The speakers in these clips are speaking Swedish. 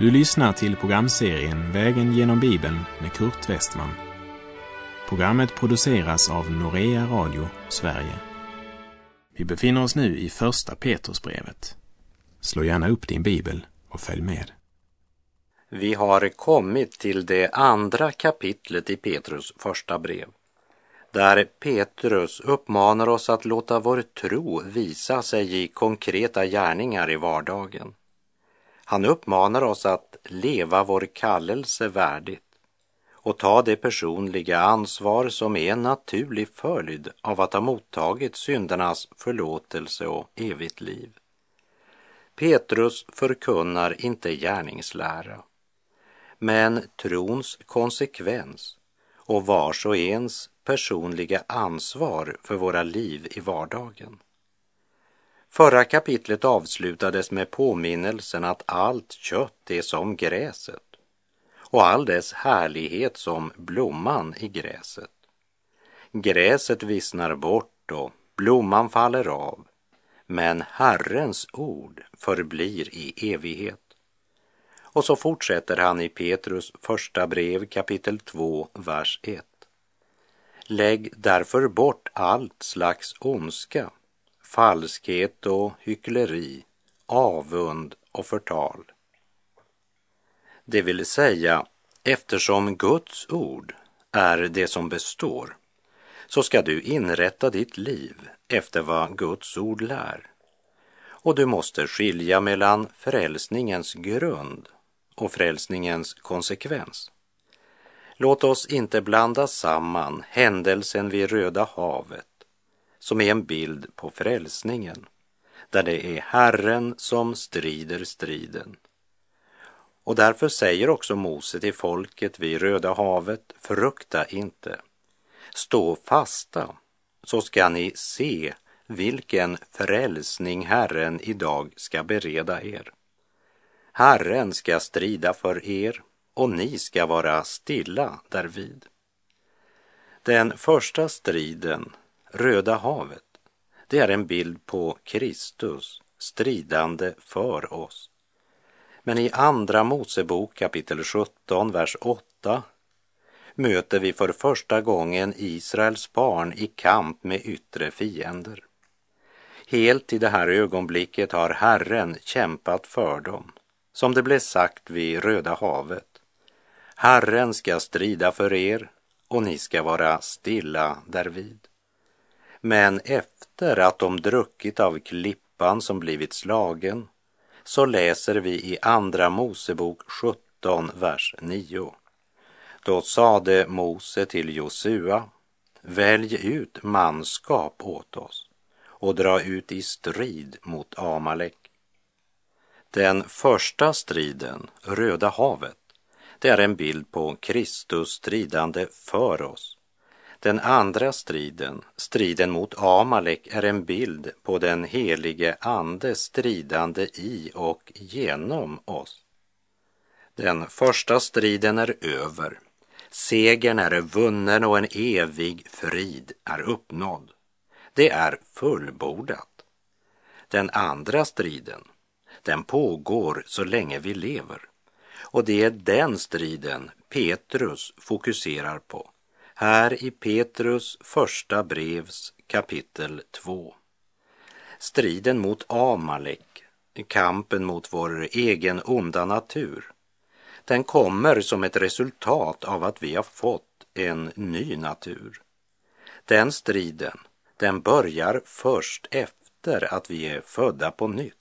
Du lyssnar till programserien Vägen genom Bibeln med Kurt Westman. Programmet produceras av Norea Radio Sverige. Vi befinner oss nu i Första Petrusbrevet. Slå gärna upp din bibel och följ med. Vi har kommit till det andra kapitlet i Petrus första brev, där Petrus uppmanar oss att låta vår tro visa sig i konkreta gärningar i vardagen. Han uppmanar oss att leva vår kallelse värdigt och ta det personliga ansvar som är en naturlig följd av att ha mottagit syndernas förlåtelse och evigt liv. Petrus förkunnar inte gärningslära, men trons konsekvens och vars och ens personliga ansvar för våra liv i vardagen. Förra kapitlet avslutades med påminnelsen att allt kött är som gräset och all dess härlighet som blomman i gräset. Gräset vissnar bort och blomman faller av, men Herrens ord förblir i evighet. Och så fortsätter han i Petrus första brev kapitel 2, vers 1. Lägg därför bort allt slags ondska falskhet och hyckleri, avund och förtal. Det vill säga, eftersom Guds ord är det som består, så ska du inrätta ditt liv efter vad Guds ord lär. Och du måste skilja mellan frälsningens grund och frälsningens konsekvens. Låt oss inte blanda samman händelsen vid Röda havet som är en bild på frälsningen, där det är Herren som strider striden. Och därför säger också Mose till folket vid Röda havet, frukta inte. Stå fasta, så ska ni se vilken frälsning Herren idag ska bereda er. Herren ska strida för er och ni ska vara stilla därvid. Den första striden Röda havet, det är en bild på Kristus stridande för oss. Men i Andra Mosebok kapitel 17, vers 8 möter vi för första gången Israels barn i kamp med yttre fiender. Helt i det här ögonblicket har Herren kämpat för dem, som det blev sagt vid Röda havet. Herren ska strida för er och ni ska vara stilla därvid. Men efter att de druckit av klippan som blivit slagen så läser vi i Andra Mosebok 17, vers 9. Då sade Mose till Josua, välj ut manskap åt oss och dra ut i strid mot Amalek. Den första striden, Röda havet, det är en bild på Kristus stridande för oss den andra striden, striden mot Amalek, är en bild på den helige Ande stridande i och genom oss. Den första striden är över. Segern är vunnen och en evig frid är uppnådd. Det är fullbordat. Den andra striden, den pågår så länge vi lever. Och det är den striden Petrus fokuserar på här i Petrus första brevs kapitel 2. Striden mot Amalek, kampen mot vår egen onda natur, den kommer som ett resultat av att vi har fått en ny natur. Den striden, den börjar först efter att vi är födda på nytt.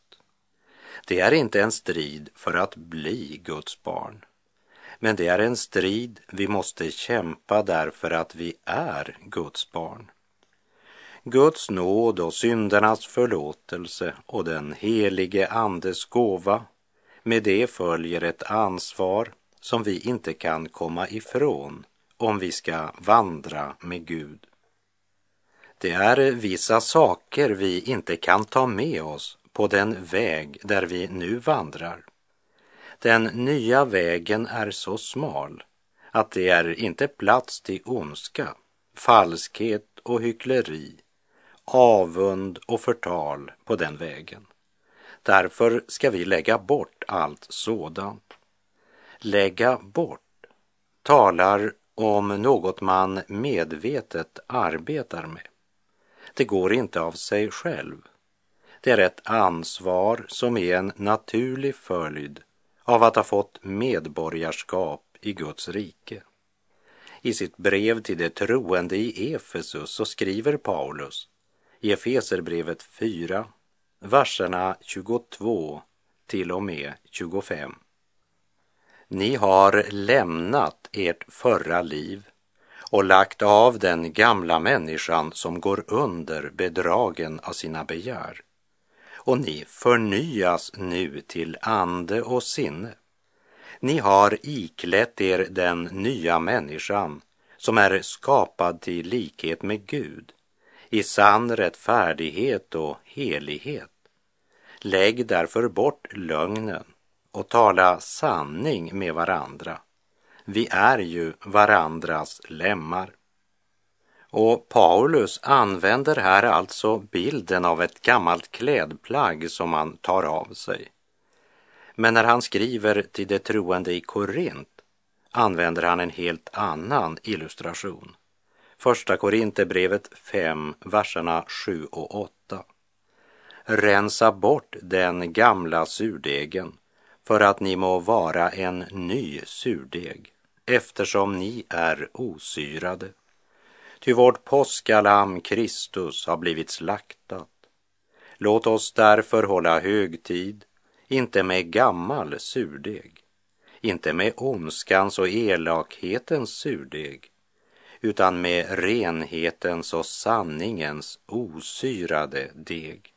Det är inte en strid för att bli Guds barn. Men det är en strid vi måste kämpa därför att vi är Guds barn. Guds nåd och syndernas förlåtelse och den helige Andes gåva, med det följer ett ansvar som vi inte kan komma ifrån om vi ska vandra med Gud. Det är vissa saker vi inte kan ta med oss på den väg där vi nu vandrar. Den nya vägen är så smal att det är inte plats till ondska, falskhet och hyckleri, avund och förtal på den vägen. Därför ska vi lägga bort allt sådant Lägga bort talar om något man medvetet arbetar med. Det går inte av sig själv. Det är ett ansvar som är en naturlig följd av att ha fått medborgarskap i Guds rike. I sitt brev till de troende i Efesus så skriver Paulus i Efeserbrevet 4, verserna 22 till och med 25. Ni har lämnat ert förra liv och lagt av den gamla människan som går under bedragen av sina begär. Och ni förnyas nu till ande och sinne. Ni har iklätt er den nya människan som är skapad till likhet med Gud i sann rättfärdighet och helighet. Lägg därför bort lögnen och tala sanning med varandra. Vi är ju varandras lemmar. Och Paulus använder här alltså bilden av ett gammalt klädplagg som man tar av sig. Men när han skriver till de troende i Korint använder han en helt annan illustration. Första Korinthierbrevet 5, verserna 7 och 8. Rensa bort den gamla surdegen för att ni må vara en ny surdeg eftersom ni är osyrade. Ty vårt påskalamm Kristus har blivit slaktat. Låt oss därför hålla högtid, inte med gammal surdeg, inte med ondskans och elakhetens surdeg, utan med renhetens och sanningens osyrade deg.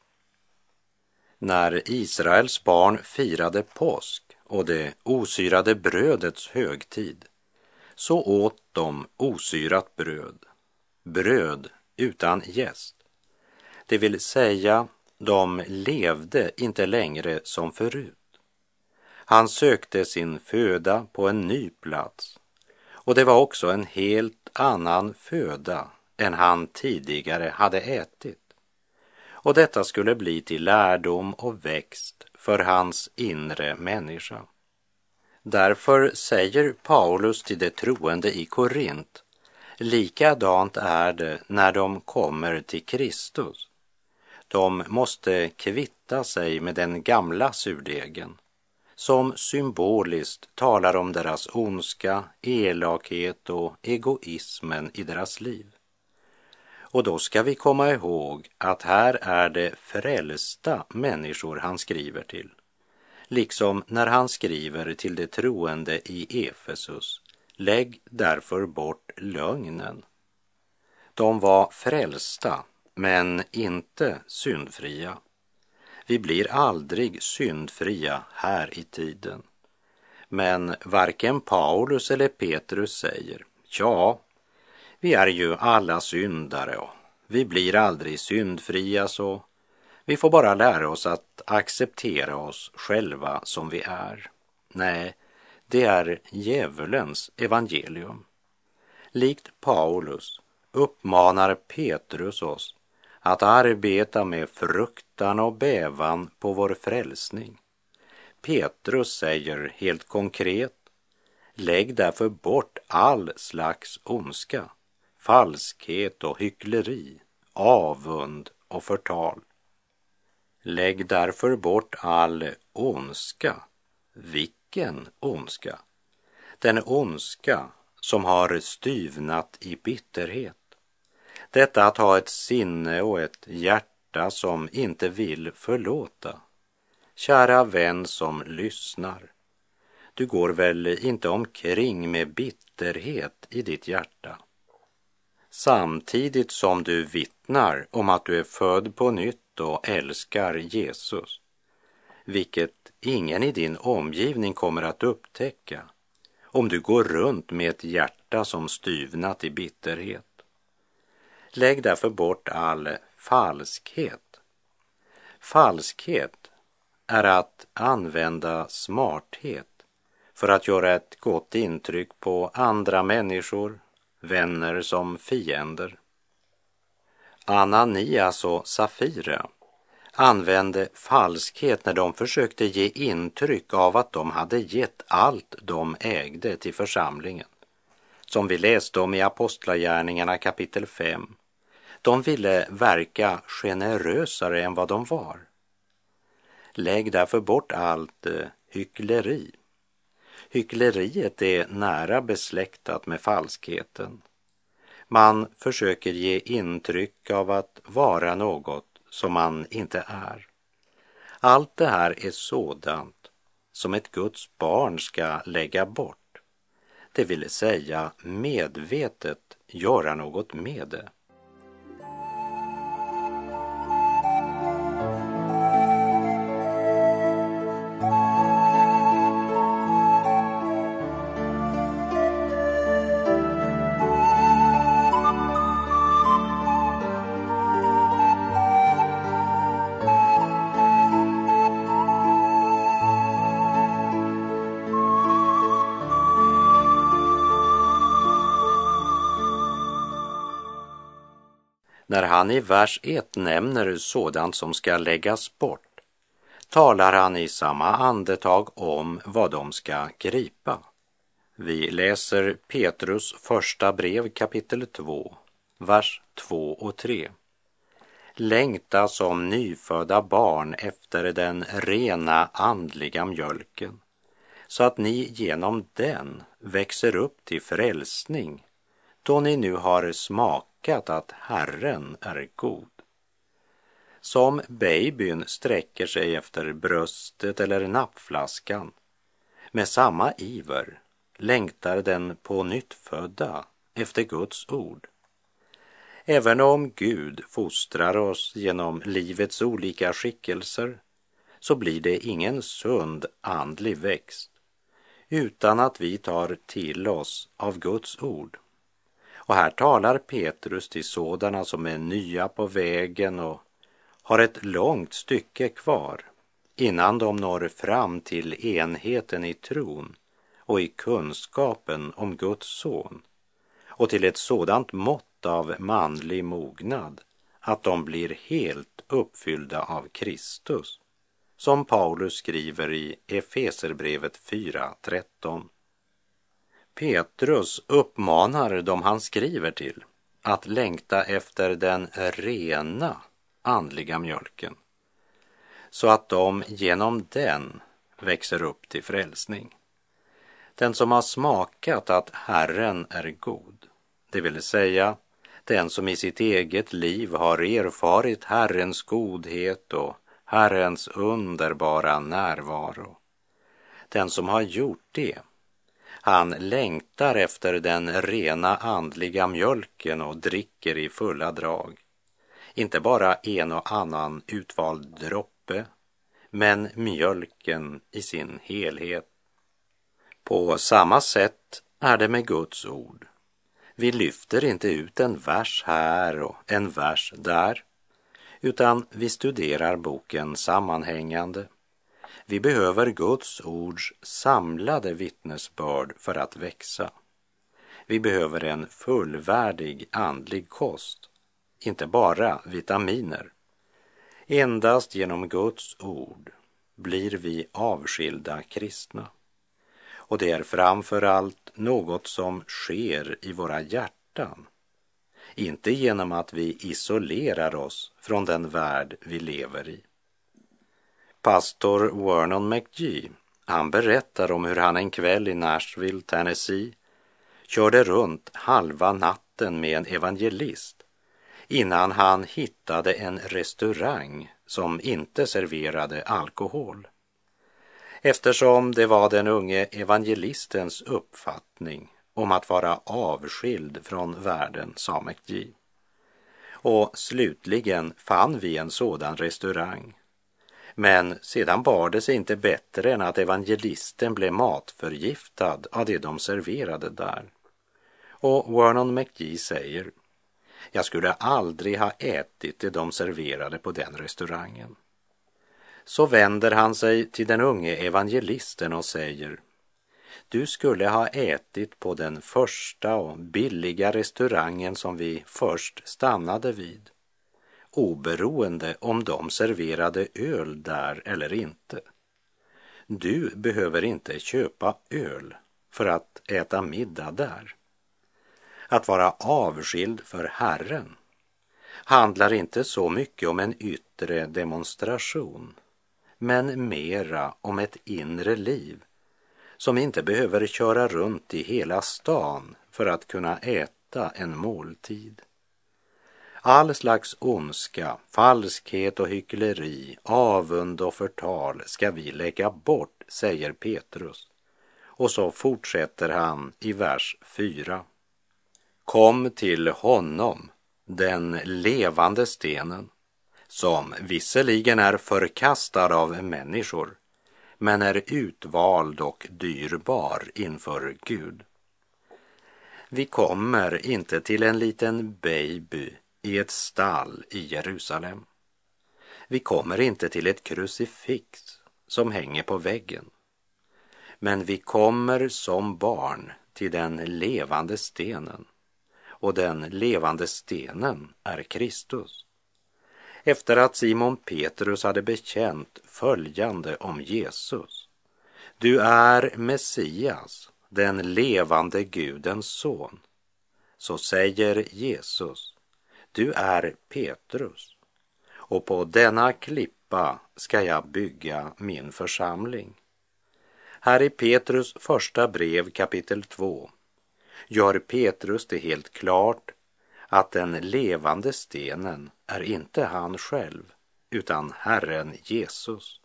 När Israels barn firade påsk och det osyrade brödets högtid så åt de osyrat bröd, bröd utan gäst. Det vill säga, de levde inte längre som förut. Han sökte sin föda på en ny plats och det var också en helt annan föda än han tidigare hade ätit. Och detta skulle bli till lärdom och växt för hans inre människa. Därför säger Paulus till de troende i Korint, likadant är det när de kommer till Kristus. De måste kvitta sig med den gamla surdegen som symboliskt talar om deras ondska, elakhet och egoismen i deras liv. Och då ska vi komma ihåg att här är det frälsta människor han skriver till liksom när han skriver till de troende i Efesus, lägg därför bort lögnen. De var frälsta, men inte syndfria. Vi blir aldrig syndfria här i tiden. Men varken Paulus eller Petrus säger, ja, vi är ju alla syndare och vi blir aldrig syndfria så vi får bara lära oss att acceptera oss själva som vi är. Nej, det är djävulens evangelium. Likt Paulus uppmanar Petrus oss att arbeta med fruktan och bävan på vår frälsning. Petrus säger helt konkret, lägg därför bort all slags ondska, falskhet och hyckleri, avund och förtal. Lägg därför bort all ondska. Vilken ondska? Den ondska som har styvnat i bitterhet. Detta att ha ett sinne och ett hjärta som inte vill förlåta. Kära vän som lyssnar. Du går väl inte omkring med bitterhet i ditt hjärta? Samtidigt som du vittnar om att du är född på nytt och älskar Jesus, vilket ingen i din omgivning kommer att upptäcka om du går runt med ett hjärta som styvnat i bitterhet. Lägg därför bort all falskhet. Falskhet är att använda smarthet för att göra ett gott intryck på andra människor, vänner som fiender. Ananias och Safira använde falskhet när de försökte ge intryck av att de hade gett allt de ägde till församlingen. Som vi läste om i Apostlagärningarna kapitel 5. De ville verka generösare än vad de var. Lägg därför bort allt eh, hyckleri. Hyckleriet är nära besläktat med falskheten. Man försöker ge intryck av att vara något som man inte är. Allt det här är sådant som ett Guds barn ska lägga bort. Det vill säga medvetet göra något med det. När han i vers 1 nämner sådant som ska läggas bort talar han i samma andetag om vad de ska gripa. Vi läser Petrus första brev kapitel 2, vers 2 och 3. Längta som nyfödda barn efter den rena andliga mjölken så att ni genom den växer upp till frälsning då ni nu har smakat att Herren är god. Som babyn sträcker sig efter bröstet eller nappflaskan, med samma iver längtar den på nyttfödda efter Guds ord. Även om Gud fostrar oss genom livets olika skickelser så blir det ingen sund andlig växt utan att vi tar till oss av Guds ord. Och här talar Petrus till sådana som är nya på vägen och har ett långt stycke kvar innan de når fram till enheten i tron och i kunskapen om Guds son och till ett sådant mått av manlig mognad att de blir helt uppfyllda av Kristus, som Paulus skriver i Efeserbrevet 4.13. Petrus uppmanar dem han skriver till att längta efter den rena andliga mjölken så att de genom den växer upp till frälsning. Den som har smakat att Herren är god, det vill säga den som i sitt eget liv har erfarit Herrens godhet och Herrens underbara närvaro. Den som har gjort det han längtar efter den rena andliga mjölken och dricker i fulla drag. Inte bara en och annan utvald droppe, men mjölken i sin helhet. På samma sätt är det med Guds ord. Vi lyfter inte ut en vers här och en vers där, utan vi studerar boken sammanhängande vi behöver Guds ords samlade vittnesbörd för att växa. Vi behöver en fullvärdig andlig kost, inte bara vitaminer. Endast genom Guds ord blir vi avskilda kristna. Och det är framför allt något som sker i våra hjärtan. Inte genom att vi isolerar oss från den värld vi lever i. Pastor Vernon McGee, han berättar om hur han en kväll i Nashville, Tennessee, körde runt halva natten med en evangelist innan han hittade en restaurang som inte serverade alkohol. Eftersom det var den unge evangelistens uppfattning om att vara avskild från världen, sa McGee. Och slutligen fann vi en sådan restaurang men sedan bar det sig inte bättre än att evangelisten blev matförgiftad av det de serverade där. Och Vernon McGee säger, jag skulle aldrig ha ätit det de serverade på den restaurangen. Så vänder han sig till den unge evangelisten och säger, du skulle ha ätit på den första och billiga restaurangen som vi först stannade vid oberoende om de serverade öl där eller inte. Du behöver inte köpa öl för att äta middag där. Att vara avskild för Herren handlar inte så mycket om en yttre demonstration, men mera om ett inre liv som inte behöver köra runt i hela stan för att kunna äta en måltid. All slags ondska, falskhet och hyckleri, avund och förtal ska vi lägga bort, säger Petrus. Och så fortsätter han i vers 4. Kom till honom, den levande stenen, som visserligen är förkastad av människor, men är utvald och dyrbar inför Gud. Vi kommer inte till en liten baby i ett stall i Jerusalem. Vi kommer inte till ett krucifix som hänger på väggen. Men vi kommer som barn till den levande stenen och den levande stenen är Kristus. Efter att Simon Petrus hade bekänt följande om Jesus. Du är Messias, den levande Gudens son. Så säger Jesus, du är Petrus och på denna klippa ska jag bygga min församling. Här i Petrus första brev kapitel 2 gör Petrus det helt klart att den levande stenen är inte han själv utan Herren Jesus.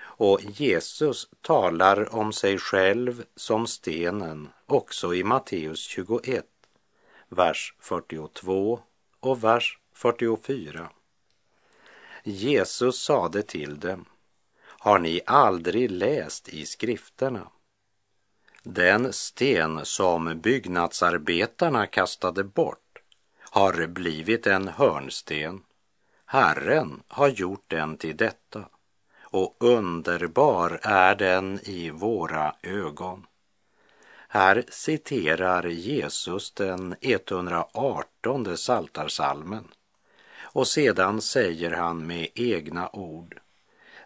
Och Jesus talar om sig själv som stenen också i Matteus 21, vers 42 och vers 44. Jesus sade till dem, har ni aldrig läst i skrifterna? Den sten som byggnadsarbetarna kastade bort har blivit en hörnsten. Herren har gjort den till detta och underbar är den i våra ögon. Här citerar Jesus den 118 saltarsalmen och sedan säger han med egna ord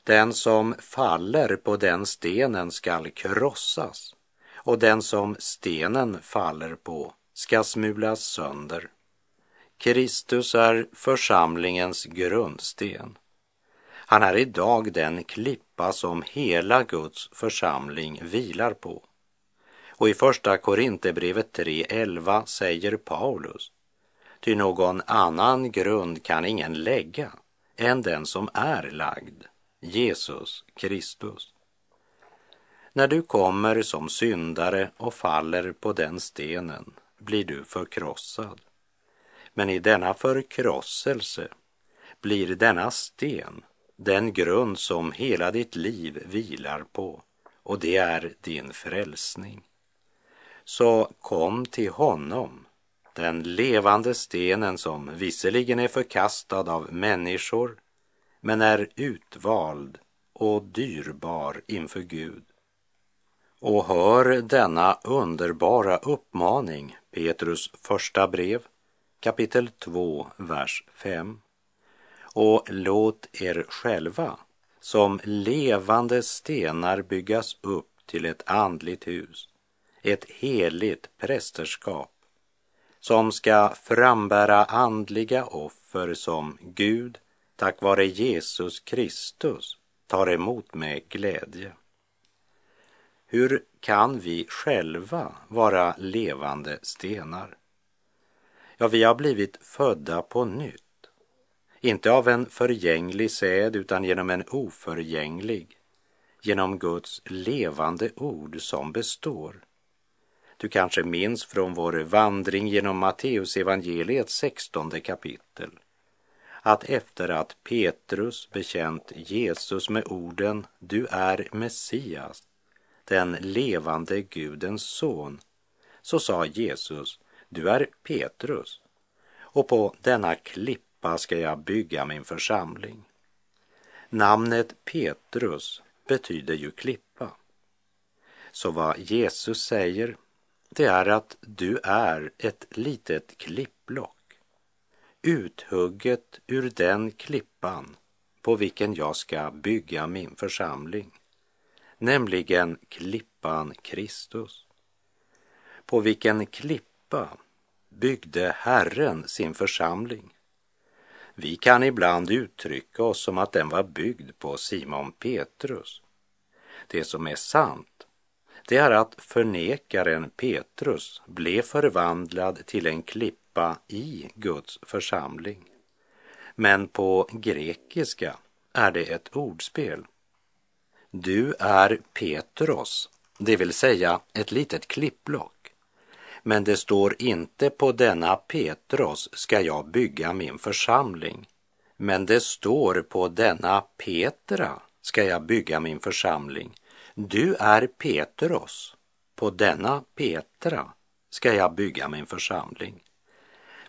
Den som faller på den stenen skall krossas och den som stenen faller på ska smulas sönder. Kristus är församlingens grundsten. Han är idag den klippa som hela Guds församling vilar på. Och i första Korinthierbrevet 3.11 säger Paulus, ty någon annan grund kan ingen lägga än den som är lagd, Jesus Kristus. När du kommer som syndare och faller på den stenen blir du förkrossad. Men i denna förkrosselse blir denna sten den grund som hela ditt liv vilar på och det är din frälsning. Så kom till honom, den levande stenen som visserligen är förkastad av människor men är utvald och dyrbar inför Gud. Och hör denna underbara uppmaning, Petrus första brev, kapitel 2, vers 5. Och låt er själva som levande stenar byggas upp till ett andligt hus, ett heligt prästerskap som ska frambära andliga offer som Gud tack vare Jesus Kristus tar emot med glädje. Hur kan vi själva vara levande stenar? Ja, vi har blivit födda på nytt. Inte av en förgänglig säd utan genom en oförgänglig, genom Guds levande ord som består. Du kanske minns från vår vandring genom Matteus sextonde 16 kapitel att efter att Petrus bekänt Jesus med orden Du är Messias, den levande Gudens son, så sa Jesus, du är Petrus, och på denna klippa ska jag bygga min församling. Namnet Petrus betyder ju klippa. Så vad Jesus säger, det är att du är ett litet klippblock. uthugget ur den klippan på vilken jag ska bygga min församling, nämligen klippan Kristus. På vilken klippa byggde Herren sin församling? Vi kan ibland uttrycka oss som att den var byggd på Simon Petrus. Det som är sant, det är att förnekaren Petrus blev förvandlad till en klippa i Guds församling. Men på grekiska är det ett ordspel. Du är Petros, det vill säga ett litet klippblock. Men det står inte på denna Petros ska jag bygga min församling. Men det står på denna Petra ska jag bygga min församling. Du är Petrus, på denna Petra ska jag bygga min församling.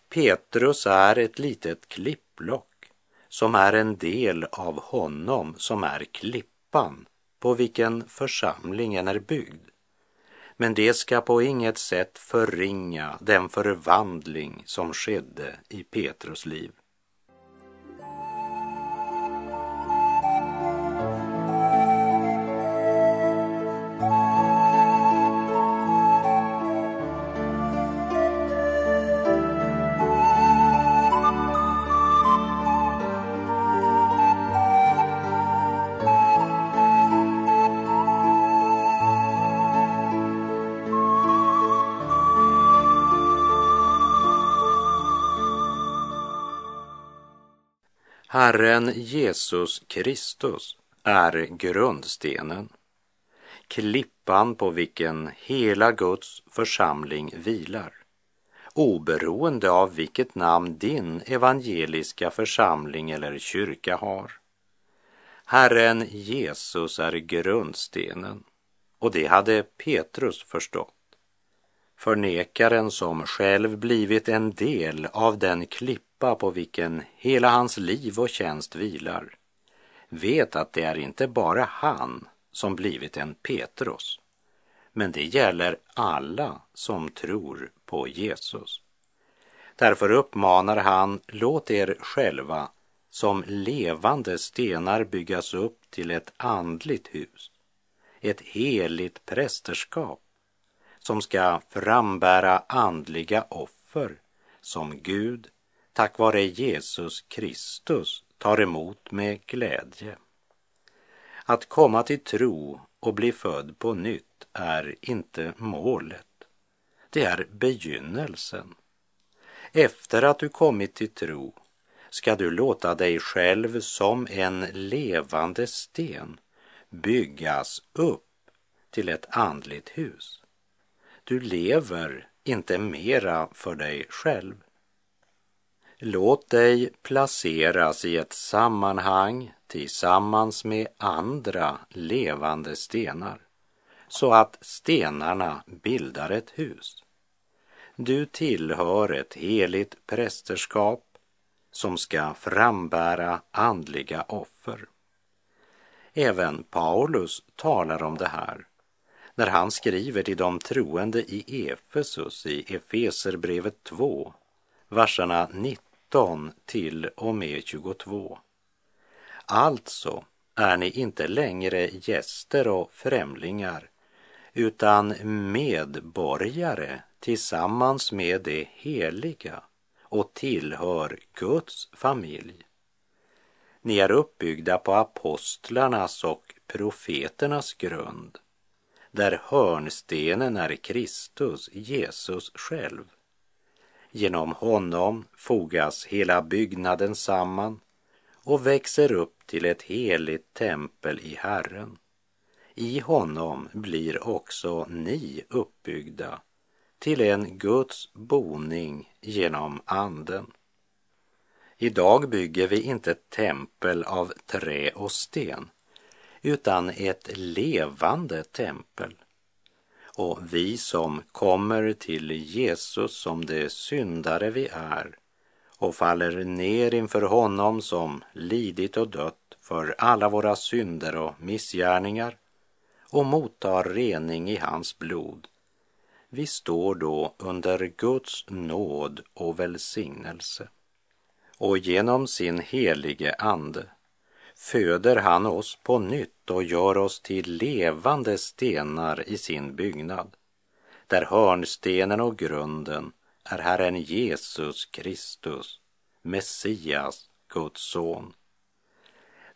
Petrus är ett litet klippblock som är en del av honom som är klippan på vilken församlingen är byggd. Men det ska på inget sätt förringa den förvandling som skedde i Petrus liv. Herren Jesus Kristus är grundstenen, klippan på vilken hela Guds församling vilar, oberoende av vilket namn din evangeliska församling eller kyrka har. Herren Jesus är grundstenen och det hade Petrus förstått. Förnekaren som själv blivit en del av den klippan klippa på vilken hela hans liv och tjänst vilar, vet att det är inte bara han som blivit en Petrus, men det gäller alla som tror på Jesus. Därför uppmanar han, låt er själva som levande stenar byggas upp till ett andligt hus, ett heligt prästerskap som ska frambära andliga offer som Gud tack vare Jesus Kristus tar emot med glädje. Att komma till tro och bli född på nytt är inte målet. Det är begynnelsen. Efter att du kommit till tro ska du låta dig själv som en levande sten byggas upp till ett andligt hus. Du lever inte mera för dig själv. Låt dig placeras i ett sammanhang tillsammans med andra levande stenar så att stenarna bildar ett hus. Du tillhör ett heligt prästerskap som ska frambära andliga offer. Även Paulus talar om det här när han skriver till de troende i Efesus i Efeserbrevet 2, verserna 19 19 till och med 22. Alltså är ni inte längre gäster och främlingar utan medborgare tillsammans med det heliga och tillhör Guds familj. Ni är uppbyggda på apostlarnas och profeternas grund, där hörnstenen är Kristus, Jesus själv. Genom honom fogas hela byggnaden samman och växer upp till ett heligt tempel i Herren. I honom blir också ni uppbyggda till en Guds boning genom Anden. Idag bygger vi inte ett tempel av trä och sten, utan ett levande tempel och vi som kommer till Jesus som de syndare vi är och faller ner inför honom som lidit och dött för alla våra synder och missgärningar och mottar rening i hans blod. Vi står då under Guds nåd och välsignelse. och genom sin helige ande föder han oss på nytt och gör oss till levande stenar i sin byggnad, där hörnstenen och grunden är Herren Jesus Kristus, Messias, Guds son.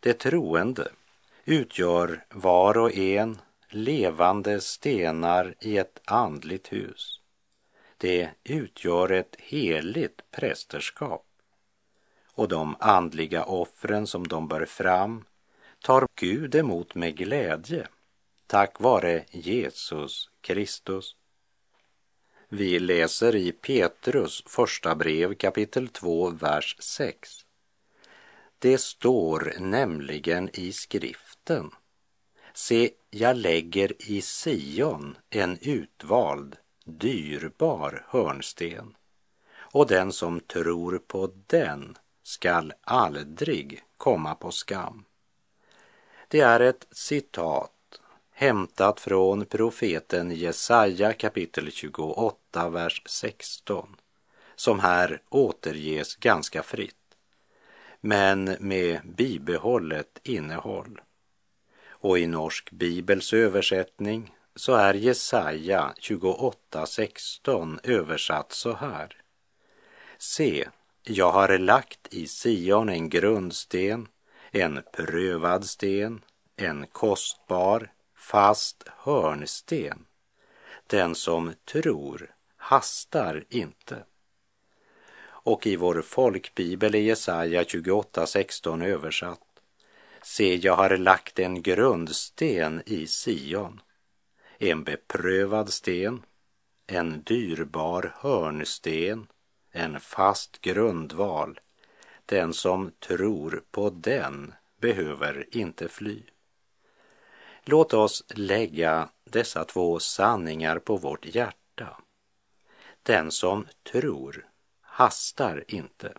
Det troende utgör var och en levande stenar i ett andligt hus. Det utgör ett heligt prästerskap och de andliga offren som de bär fram tar Gud emot med glädje tack vare Jesus Kristus. Vi läser i Petrus första brev kapitel 2, vers 6. Det står nämligen i skriften. Se, jag lägger i Sion en utvald, dyrbar hörnsten och den som tror på den skall aldrig komma på skam. Det är ett citat hämtat från profeten Jesaja kapitel 28, vers 16, som här återges ganska fritt, men med bibehållet innehåll. Och i Norsk Bibels översättning så är Jesaja 28.16 översatt så här. Se, jag har lagt i Sion en grundsten, en prövad sten, en kostbar, fast hörnsten. Den som tror hastar inte. Och i vår folkbibel är Jesaja 28.16 översatt. Se, jag har lagt en grundsten i Sion, en beprövad sten, en dyrbar hörnsten, en fast grundval. Den som tror på den behöver inte fly. Låt oss lägga dessa två sanningar på vårt hjärta. Den som tror hastar inte.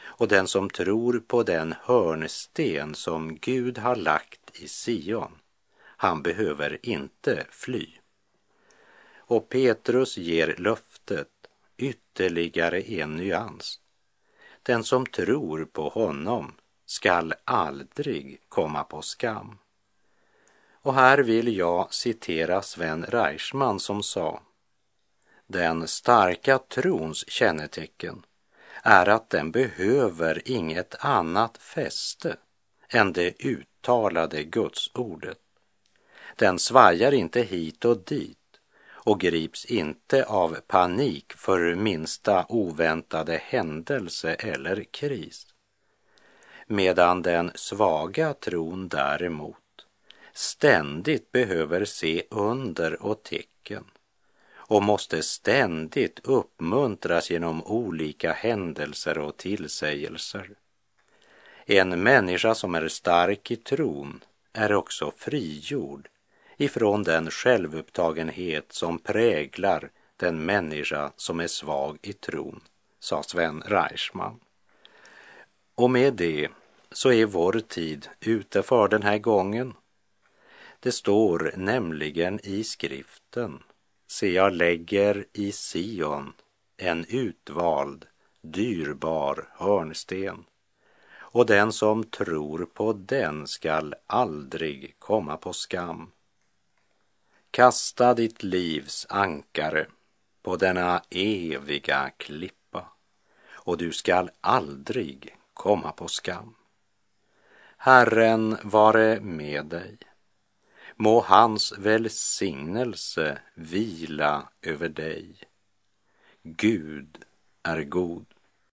Och den som tror på den hörnsten som Gud har lagt i Sion, han behöver inte fly. Och Petrus ger löftet ytterligare en nyans. Den som tror på honom skall aldrig komma på skam. Och här vill jag citera Sven Reichman som sa Den starka trons kännetecken är att den behöver inget annat fäste än det uttalade Gudsordet. Den svajar inte hit och dit och grips inte av panik för minsta oväntade händelse eller kris. Medan den svaga tron däremot ständigt behöver se under och tecken och måste ständigt uppmuntras genom olika händelser och tillsägelser. En människa som är stark i tron är också frigjord ifrån den självupptagenhet som präglar den människa som är svag i tron, sa Sven Reichman. Och med det så är vår tid ute för den här gången. Det står nämligen i skriften, se jag lägger i Sion en utvald, dyrbar hörnsten och den som tror på den skall aldrig komma på skam. Kasta ditt livs ankare på denna eviga klippa och du skall aldrig komma på skam. Herren vare med dig. Må hans välsignelse vila över dig. Gud är god.